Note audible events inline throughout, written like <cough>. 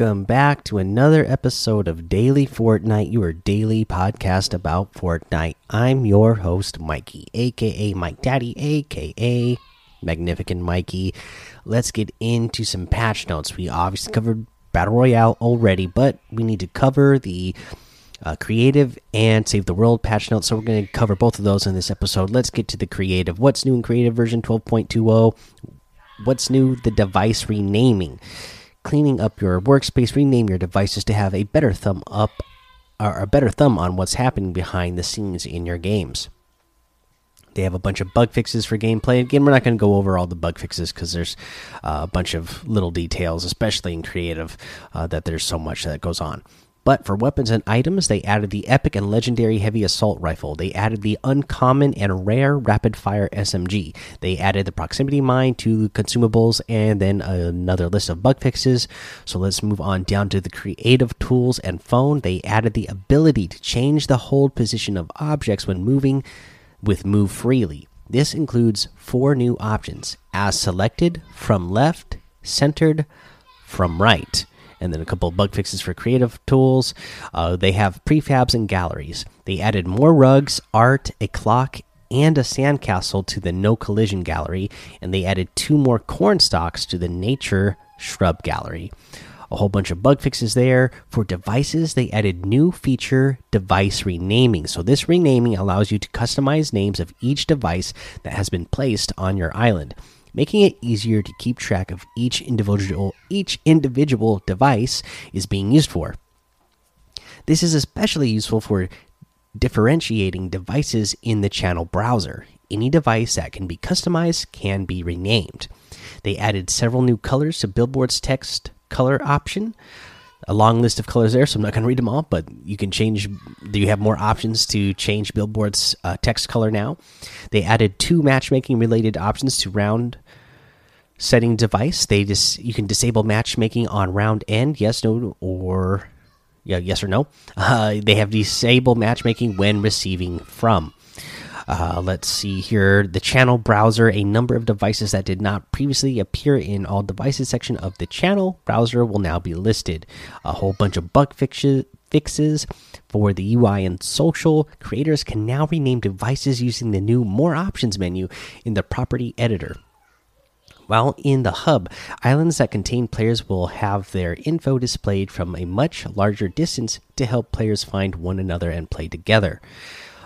Welcome back to another episode of Daily Fortnite, your daily podcast about Fortnite. I'm your host, Mikey, aka Mike Daddy, aka Magnificent Mikey. Let's get into some patch notes. We obviously covered Battle Royale already, but we need to cover the uh, creative and save the world patch notes. So we're going to cover both of those in this episode. Let's get to the creative. What's new in creative version 12.20? What's new? The device renaming cleaning up your workspace, rename your devices to have a better thumb up or a better thumb on what's happening behind the scenes in your games. They have a bunch of bug fixes for gameplay. Again, we're not going to go over all the bug fixes because there's uh, a bunch of little details, especially in creative, uh, that there's so much that goes on. But for weapons and items, they added the epic and legendary heavy assault rifle. They added the uncommon and rare rapid fire SMG. They added the proximity mine to consumables and then another list of bug fixes. So let's move on down to the creative tools and phone. They added the ability to change the hold position of objects when moving with move freely. This includes four new options as selected, from left, centered, from right and then a couple of bug fixes for creative tools. Uh, they have prefabs and galleries. They added more rugs, art, a clock, and a sandcastle to the no collision gallery, and they added two more corn stalks to the nature shrub gallery. A whole bunch of bug fixes there. For devices, they added new feature device renaming. So, this renaming allows you to customize names of each device that has been placed on your island making it easier to keep track of each individual each individual device is being used for. This is especially useful for differentiating devices in the channel browser. Any device that can be customized can be renamed. They added several new colors to Billboard's text color option. A long list of colors there, so I'm not going to read them all, but you can change. You have more options to change Billboard's uh, text color now. They added two matchmaking related options to round setting device. They just you can disable matchmaking on round end, yes, no, or yeah, yes or no. Uh, they have disable matchmaking when receiving from. Uh, let's see here. The channel browser, a number of devices that did not previously appear in all devices section of the channel browser will now be listed. A whole bunch of bug fixes fixes for the UI and social. Creators can now rename devices using the new More Options menu in the property editor. While in the hub, islands that contain players will have their info displayed from a much larger distance to help players find one another and play together.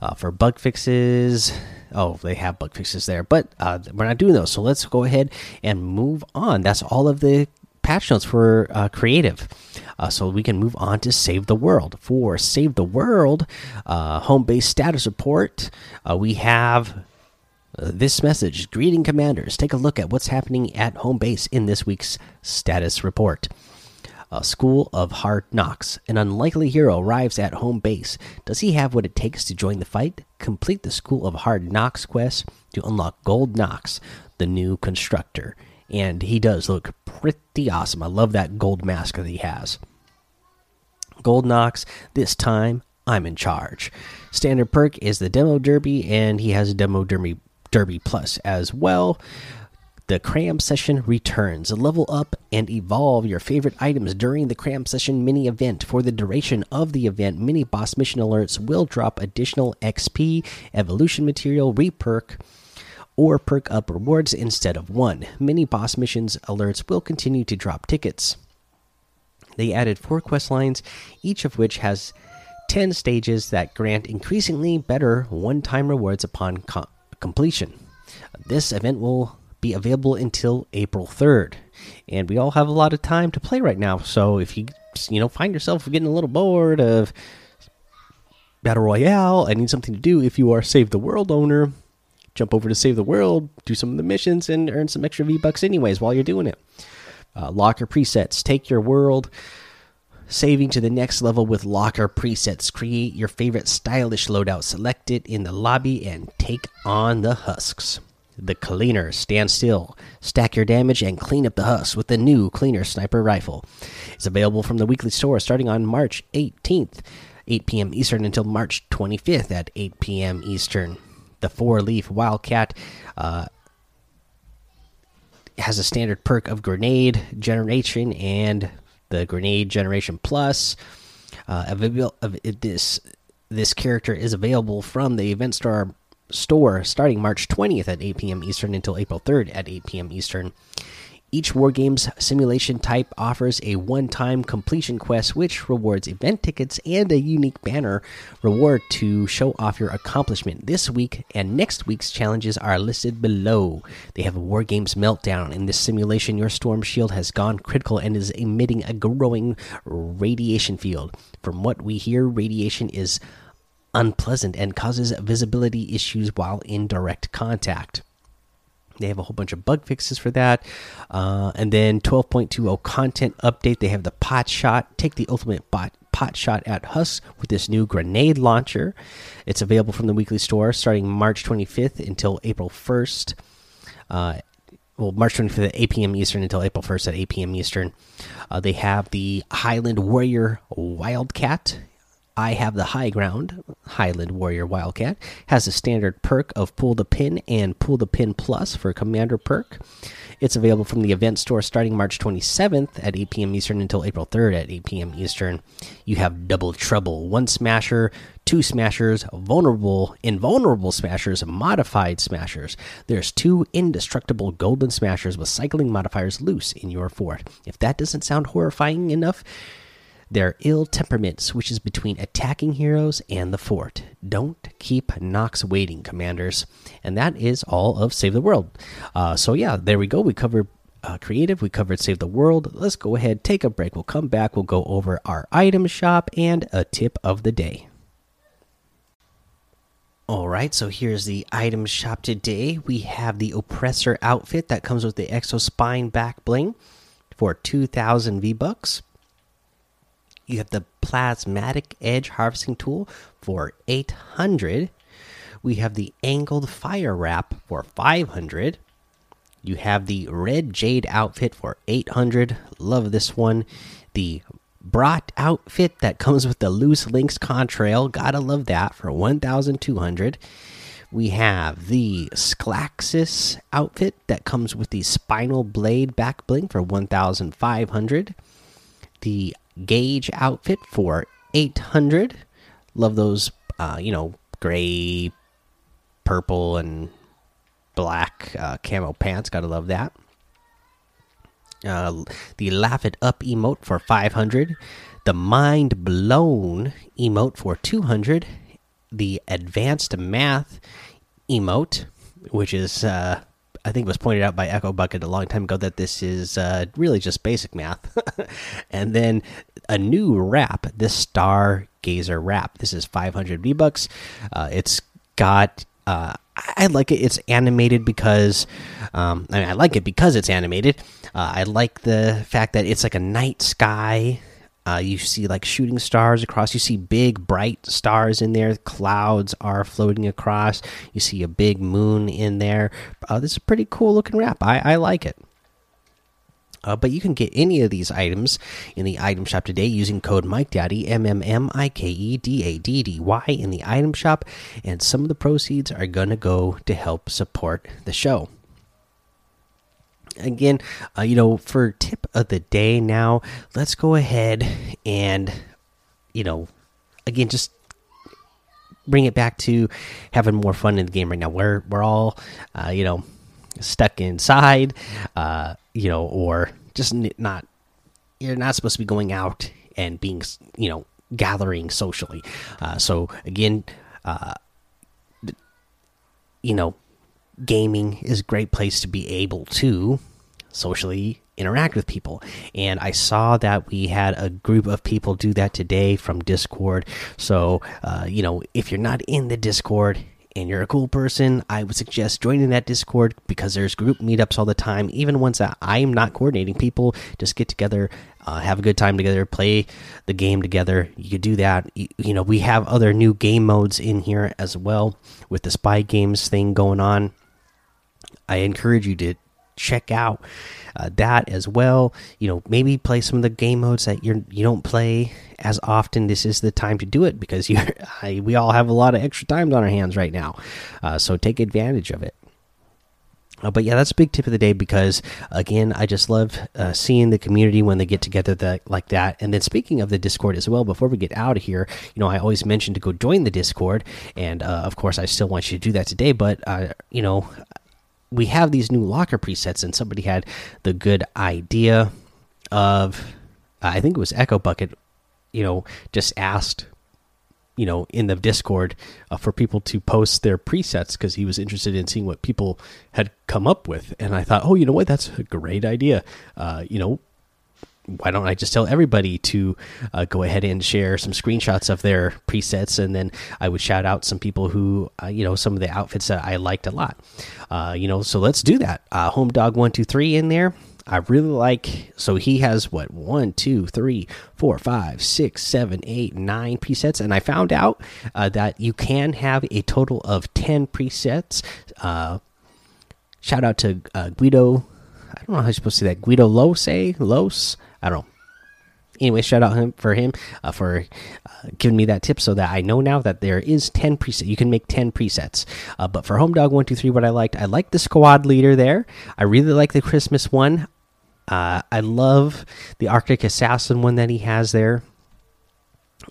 Uh, for bug fixes, oh, they have bug fixes there, but uh, we're not doing those. So let's go ahead and move on. That's all of the patch notes for uh, creative. Uh, so we can move on to Save the World. For Save the World, uh, home base status report, uh, we have uh, this message greeting commanders take a look at what's happening at home base in this week's status report a school of hard knocks. An unlikely hero arrives at home base. Does he have what it takes to join the fight? Complete the school of hard knocks quest to unlock Gold Knox the new constructor. And he does look pretty awesome. I love that gold mask that he has. Gold Knox. This time i'm in charge. Standard perk is the demo derby and he has a demo derby Derby Plus as well. The Cram Session returns. Level up and evolve your favorite items during the Cram Session mini event. For the duration of the event, mini boss mission alerts will drop additional XP, evolution material, reperk, or perk up rewards instead of one. Mini boss missions alerts will continue to drop tickets. They added four quest lines, each of which has 10 stages that grant increasingly better one time rewards upon completion. This event will be available until April 3rd. And we all have a lot of time to play right now. So if you you know find yourself getting a little bored of Battle Royale, I need something to do if you are Save the World owner, jump over to Save the World, do some of the missions and earn some extra V-bucks anyways while you're doing it. Uh, locker presets, take your world saving to the next level with locker presets. Create your favorite stylish loadout, select it in the lobby, and take on the husks. The cleaner, stand still, stack your damage, and clean up the husks with the new cleaner sniper rifle. It's available from the weekly store starting on March 18th, 8 p.m. Eastern until March 25th at 8 p.m. Eastern. The four leaf wildcat uh, has a standard perk of grenade generation and the Grenade Generation Plus. Uh, available, this this character is available from the Event Star store starting March 20th at 8 p.m. Eastern until April 3rd at 8 p.m. Eastern. Each Wargames simulation type offers a one time completion quest, which rewards event tickets and a unique banner reward to show off your accomplishment. This week and next week's challenges are listed below. They have a Wargames meltdown. In this simulation, your storm shield has gone critical and is emitting a growing radiation field. From what we hear, radiation is unpleasant and causes visibility issues while in direct contact. They have a whole bunch of bug fixes for that. Uh, and then 12.20 content update. They have the pot shot. Take the ultimate bot, pot shot at Husk with this new grenade launcher. It's available from the weekly store starting March 25th until April 1st. Uh, well, March 25th at 8 p.m. Eastern until April 1st at 8 p.m. Eastern. Uh, they have the Highland Warrior Wildcat I have the high ground. Highland Warrior Wildcat has a standard perk of Pull the Pin and Pull the Pin Plus for Commander perk. It's available from the event store starting March 27th at 8 p.m. Eastern until April 3rd at 8 p.m. Eastern. You have Double Trouble, one smasher, two smashers, vulnerable, invulnerable smashers, modified smashers. There's two indestructible golden smashers with cycling modifiers loose in your fort. If that doesn't sound horrifying enough, their ill temperament switches between attacking heroes and the fort. Don't keep Knox waiting, commanders. And that is all of Save the World. Uh, so, yeah, there we go. We covered uh, creative, we covered Save the World. Let's go ahead, take a break. We'll come back, we'll go over our item shop and a tip of the day. All right, so here's the item shop today. We have the Oppressor outfit that comes with the Exospine back bling for 2,000 V bucks. You have the plasmatic edge harvesting tool for 800. We have the angled fire wrap for 500. You have the red jade outfit for 800. Love this one. The brat outfit that comes with the loose links contrail. Gotta love that for 1200. We have the Sklaxis outfit that comes with the spinal blade back bling for 1500. The gauge outfit for 800 love those uh, you know gray purple and black uh, camo pants. Gotta love that. Uh, the laugh it up emote for 500 the mind blown emote for 200 the advanced math emote which is uh, I think it was pointed out by Echo Bucket a long time ago that this is uh, really just basic math. <laughs> and then a new wrap, this Stargazer wrap. This is 500 V bucks. Uh, it's got. Uh, I like it. It's animated because, um, I mean, I like it because it's animated. Uh, I like the fact that it's like a night sky uh, you see like shooting stars across. You see big bright stars in there. Clouds are floating across. You see a big moon in there. Uh, this is a pretty cool looking wrap. I, I like it. Uh, but you can get any of these items in the item shop today using code Mike Daddy M M M I K E D A D D Y in the item shop, and some of the proceeds are gonna go to help support the show again, uh, you know, for tip of the day now, let's go ahead and, you know, again, just bring it back to having more fun in the game right now. We're we're all, uh, you know, stuck inside, uh, you know, or just not. You're not supposed to be going out and being, you know, gathering socially. Uh, so again, uh, you know, gaming is a great place to be able to socially interact with people. And I saw that we had a group of people do that today from Discord. So, uh, you know, if you're not in the Discord, and you're a cool person, I would suggest joining that Discord because there's group meetups all the time. Even ones that I'm not coordinating, people just get together, uh, have a good time together, play the game together. You could do that. You, you, know, we have other new game modes in here as well with the spy games thing going on. I encourage you to check out uh, that as well. You know, maybe play some of the game modes that you're you don't play as often. This is the time to do it because <laughs> you we all have a lot of extra times on our hands right now. Uh, so take advantage of it. Uh, but yeah, that's a big tip of the day because again, I just love uh, seeing the community when they get together that like that. And then speaking of the Discord as well, before we get out of here, you know, I always mention to go join the Discord, and uh, of course, I still want you to do that today. But uh, you know, we have these new locker presets, and somebody had the good idea of, I think it was Echo Bucket, you know, just asked you know in the discord uh, for people to post their presets because he was interested in seeing what people had come up with. And i thought oh you know what? That's a great idea. Uh, you know why don't i just tell everybody to uh, go ahead and share some screenshots of their presets and then i would shout out some people who uh, you know some of the outfits that i liked a lot uh, you know so let's do that uh, home dog 123 in there I really like. So he has what one, two, three, four, five, six, seven, eight, nine presets, and I found out uh, that you can have a total of ten presets. Uh, shout out to Guido. I don't know how you're supposed to say that. Guido Lose, Los. I don't know. Anyway, shout out him for him uh, for uh, giving me that tip, so that I know now that there is ten preset. You can make ten presets. Uh, but for Home Dog One Two Three, what I liked, I like the squad leader there. I really like the Christmas one. Uh, I love the Arctic Assassin one that he has there.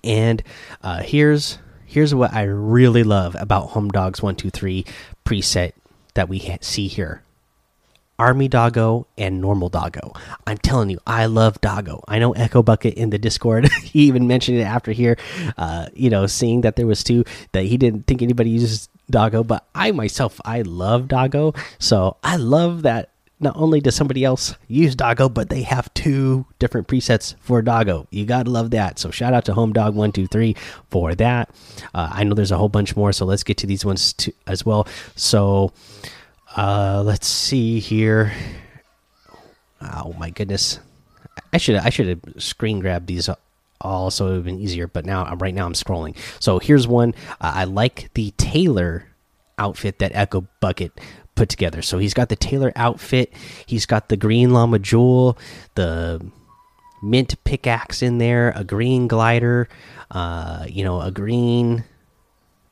And uh, here's here's what I really love about Home Dogs One Two Three preset that we see here. Army Doggo and Normal Doggo. I'm telling you, I love Doggo. I know Echo Bucket in the Discord. <laughs> he even mentioned it after here. Uh, you know, seeing that there was two that he didn't think anybody uses Doggo, but I myself I love Doggo. So I love that not only does somebody else use Doggo, but they have two different presets for Doggo. You gotta love that. So shout out to Home Dog One Two Three for that. Uh, I know there's a whole bunch more, so let's get to these ones too, as well. So uh, let's see here. Oh my goodness, I should I should have screen grabbed these all so it would have been easier. But now I right now I'm scrolling. So here's one. Uh, I like the Taylor outfit that Echo Bucket put together. So he's got the Taylor outfit, he's got the green llama jewel, the mint pickaxe in there, a green glider, uh, you know, a green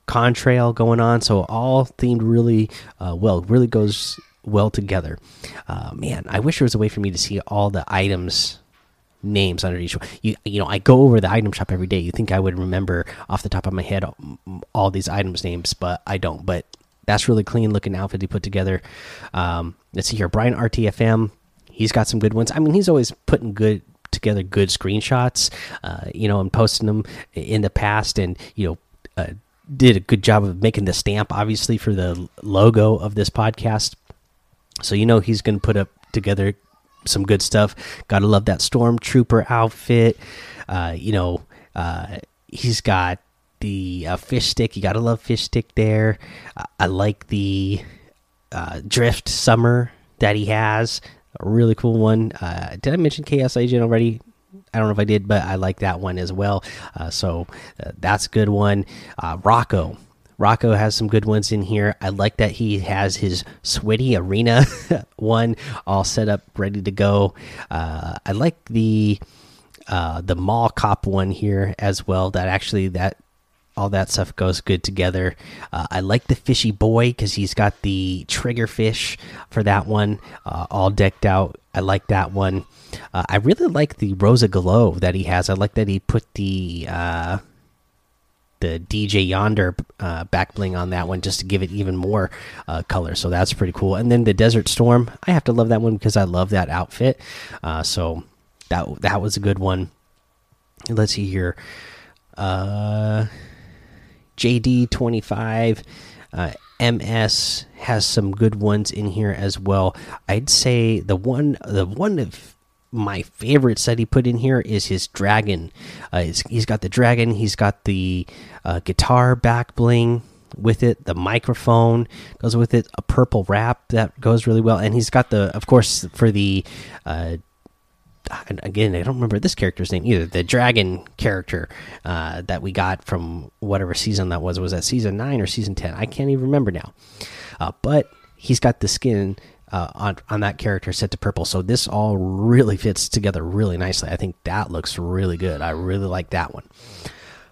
contrail going on. So all themed really uh, well, really goes well together. Uh, man, I wish there was a way for me to see all the items names under each one. You you know, I go over the item shop every day. You think I would remember off the top of my head all these items names, but I don't. But that's really clean looking outfit he put together. Um, let's see here, Brian RTFM. He's got some good ones. I mean, he's always putting good together good screenshots. Uh, you know, and posting them in the past, and you know. Uh, did a good job of making the stamp, obviously, for the logo of this podcast. So you know he's going to put up together some good stuff. Gotta love that stormtrooper outfit. Uh, you know, uh, he's got the uh, fish stick. You gotta love fish stick there. Uh, I like the uh, drift summer that he has. A really cool one. Uh, did I mention Chaos Agent already? I don't know if I did, but I like that one as well. Uh, so uh, that's a good one. Rocco. Rocco has some good ones in here. I like that he has his sweaty arena <laughs> one all set up, ready to go. I like the uh, the mall cop one here as well. That actually that all that stuff goes good together. Uh, I like the fishy boy because he's got the trigger fish for that one, uh, all decked out. I like that one. Uh, I really like the Rosa Glow that he has. I like that he put the uh, the DJ Yonder uh, back bling on that one just to give it even more uh, color. So that's pretty cool. And then the Desert Storm, I have to love that one because I love that outfit. so that that was a good one. Let's see here. Uh JD25 uh, MS has some good ones in here as well. I'd say the one the one of my favorites that he put in here is his dragon. Uh, he's got the dragon. He's got the uh, guitar back bling with it. The microphone goes with it. A purple wrap that goes really well, and he's got the, of course, for the uh, again, I don't remember this character's name either. The dragon character uh, that we got from whatever season that was. Was that season nine or season ten? I can't even remember now. Uh, but he's got the skin uh, on on that character set to purple, so this all really fits together really nicely. I think that looks really good. I really like that one.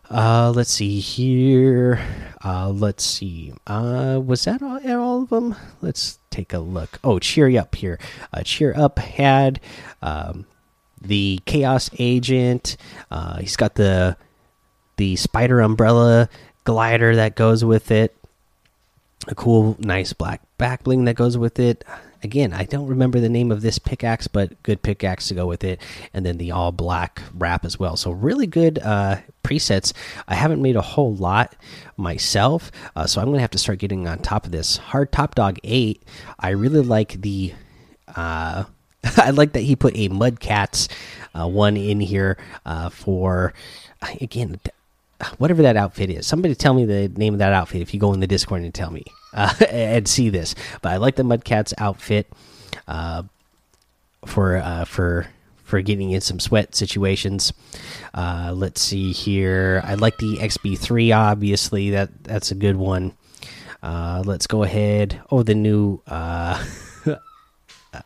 Uh, let's see here. Uh, let's see. Uh, was that all, all of them? Let's take a look. Oh, cheer up here. Cheer up had um, the Chaos Agent. Uh, he's got the the Spider Umbrella glider that goes with it. A cool, nice black back bling that goes with it. Again, I don't remember the name of this pickaxe, but good pickaxe to go with it. And then the all black wrap as well. So, really good uh, presets. I haven't made a whole lot myself, uh, so I'm going to have to start getting on top of this. Hard Top Dog 8, I really like the. Uh, <laughs> I like that he put a Mudcats uh, one in here uh, for, again, whatever that outfit is. Somebody tell me the name of that outfit if you go in the Discord and tell me <laughs> uh, and see this. But I like the Mudcats outfit uh, for uh, for for getting in some sweat situations. Uh, let's see here. I like the XB3. Obviously, that that's a good one. Uh, let's go ahead. Oh, the new. <laughs>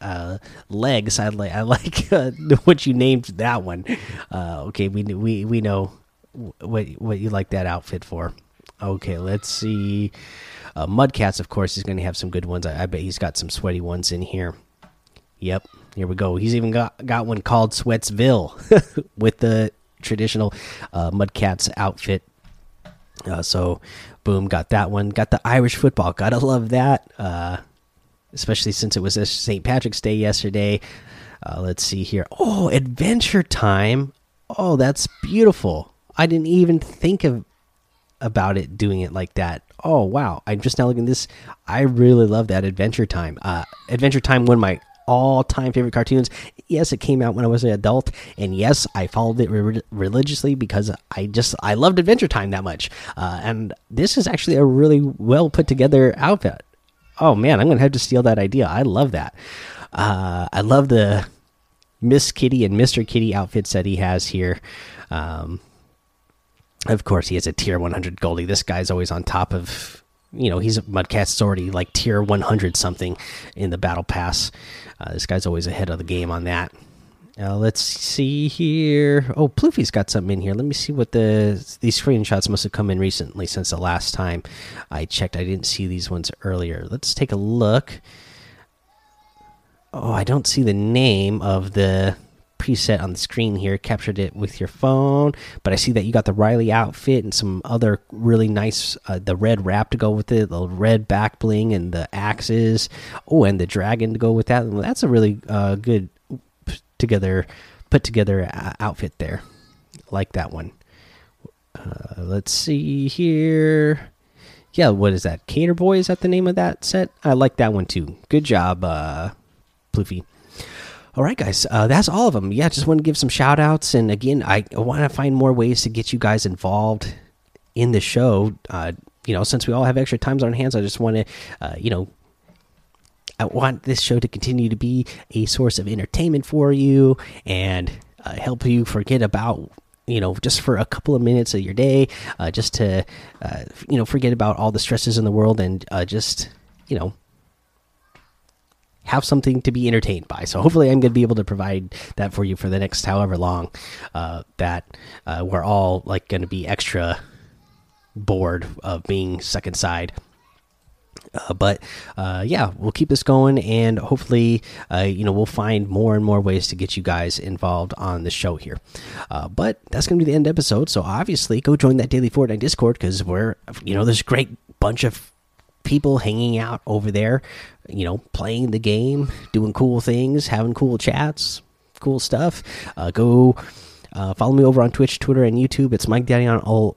Uh, uh, legs. I like I like <laughs> uh, <laughs> what you named that one. Uh, okay, we we we know what what you like that outfit for. Okay, let's see. Uh, Mudcats, of course, is going to have some good ones. I, I, bet he's got some sweaty ones in here. Yep, here we go. He's even got got one called Sweatsville <laughs> with the traditional uh, Mudcats outfit. Uh, so, boom, got that one. Got the Irish football. Gotta love that. Especially since it was St. Patrick's Day yesterday. Uh, let's see here. Oh, Adventure Time. Oh, that's beautiful. I didn't even think of about it doing it like that. Oh wow! I'm just now looking this. I really love that Adventure Time. Uh, Adventure Time, one of my all-time favorite cartoons. Yes, it came out when I was an adult, and yes, I followed it re religiously because I just I loved Adventure Time that much. Uh, and this is actually a really well put together outfit. Oh man, I'm gonna have to steal that idea. I love that. Uh, I love the Miss Kitty and Mister Kitty outfits that he has here. Um, of course, he has a tier 100 Goldie. This guy's always on top of, you know, he's Mudcat's already like tier 100 something in the battle pass. Uh, this guy's always ahead of the game on that. Uh, let's see here. Oh, Ploofy's got something in here. Let me see what the these screenshots must have come in recently since the last time I checked. I didn't see these ones earlier. Let's take a look. Oh, I don't see the name of the preset on the screen here. Captured it with your phone, but I see that you got the Riley outfit and some other really nice uh, the red wrap to go with it, the red back bling and the axes. Oh, and the dragon to go with that. That's a really uh, good together put together outfit there. Like that one. Uh, let's see here. Yeah, what is that? Cater Boy is that the name of that set? I like that one too. Good job, uh, Ploofy. All right, guys, uh, that's all of them. Yeah, just want to give some shout outs. And again, I want to find more ways to get you guys involved in the show. Uh, you know, since we all have extra times on hands, I just want to, uh, you know, I want this show to continue to be a source of entertainment for you and uh, help you forget about you know just for a couple of minutes of your day uh, just to uh, you know forget about all the stresses in the world and uh, just you know have something to be entertained by. So hopefully, I'm going to be able to provide that for you for the next however long uh, that uh, we're all like going to be extra bored of being stuck inside. Uh, but uh, yeah, we'll keep this going, and hopefully, uh, you know, we'll find more and more ways to get you guys involved on the show here. Uh, but that's going to be the end episode. So obviously, go join that daily Fortnite Discord because we're, you know, there's a great bunch of people hanging out over there, you know, playing the game, doing cool things, having cool chats, cool stuff. Uh, go follow me over on Twitch, Twitter, and YouTube. It's Mike Daddy on all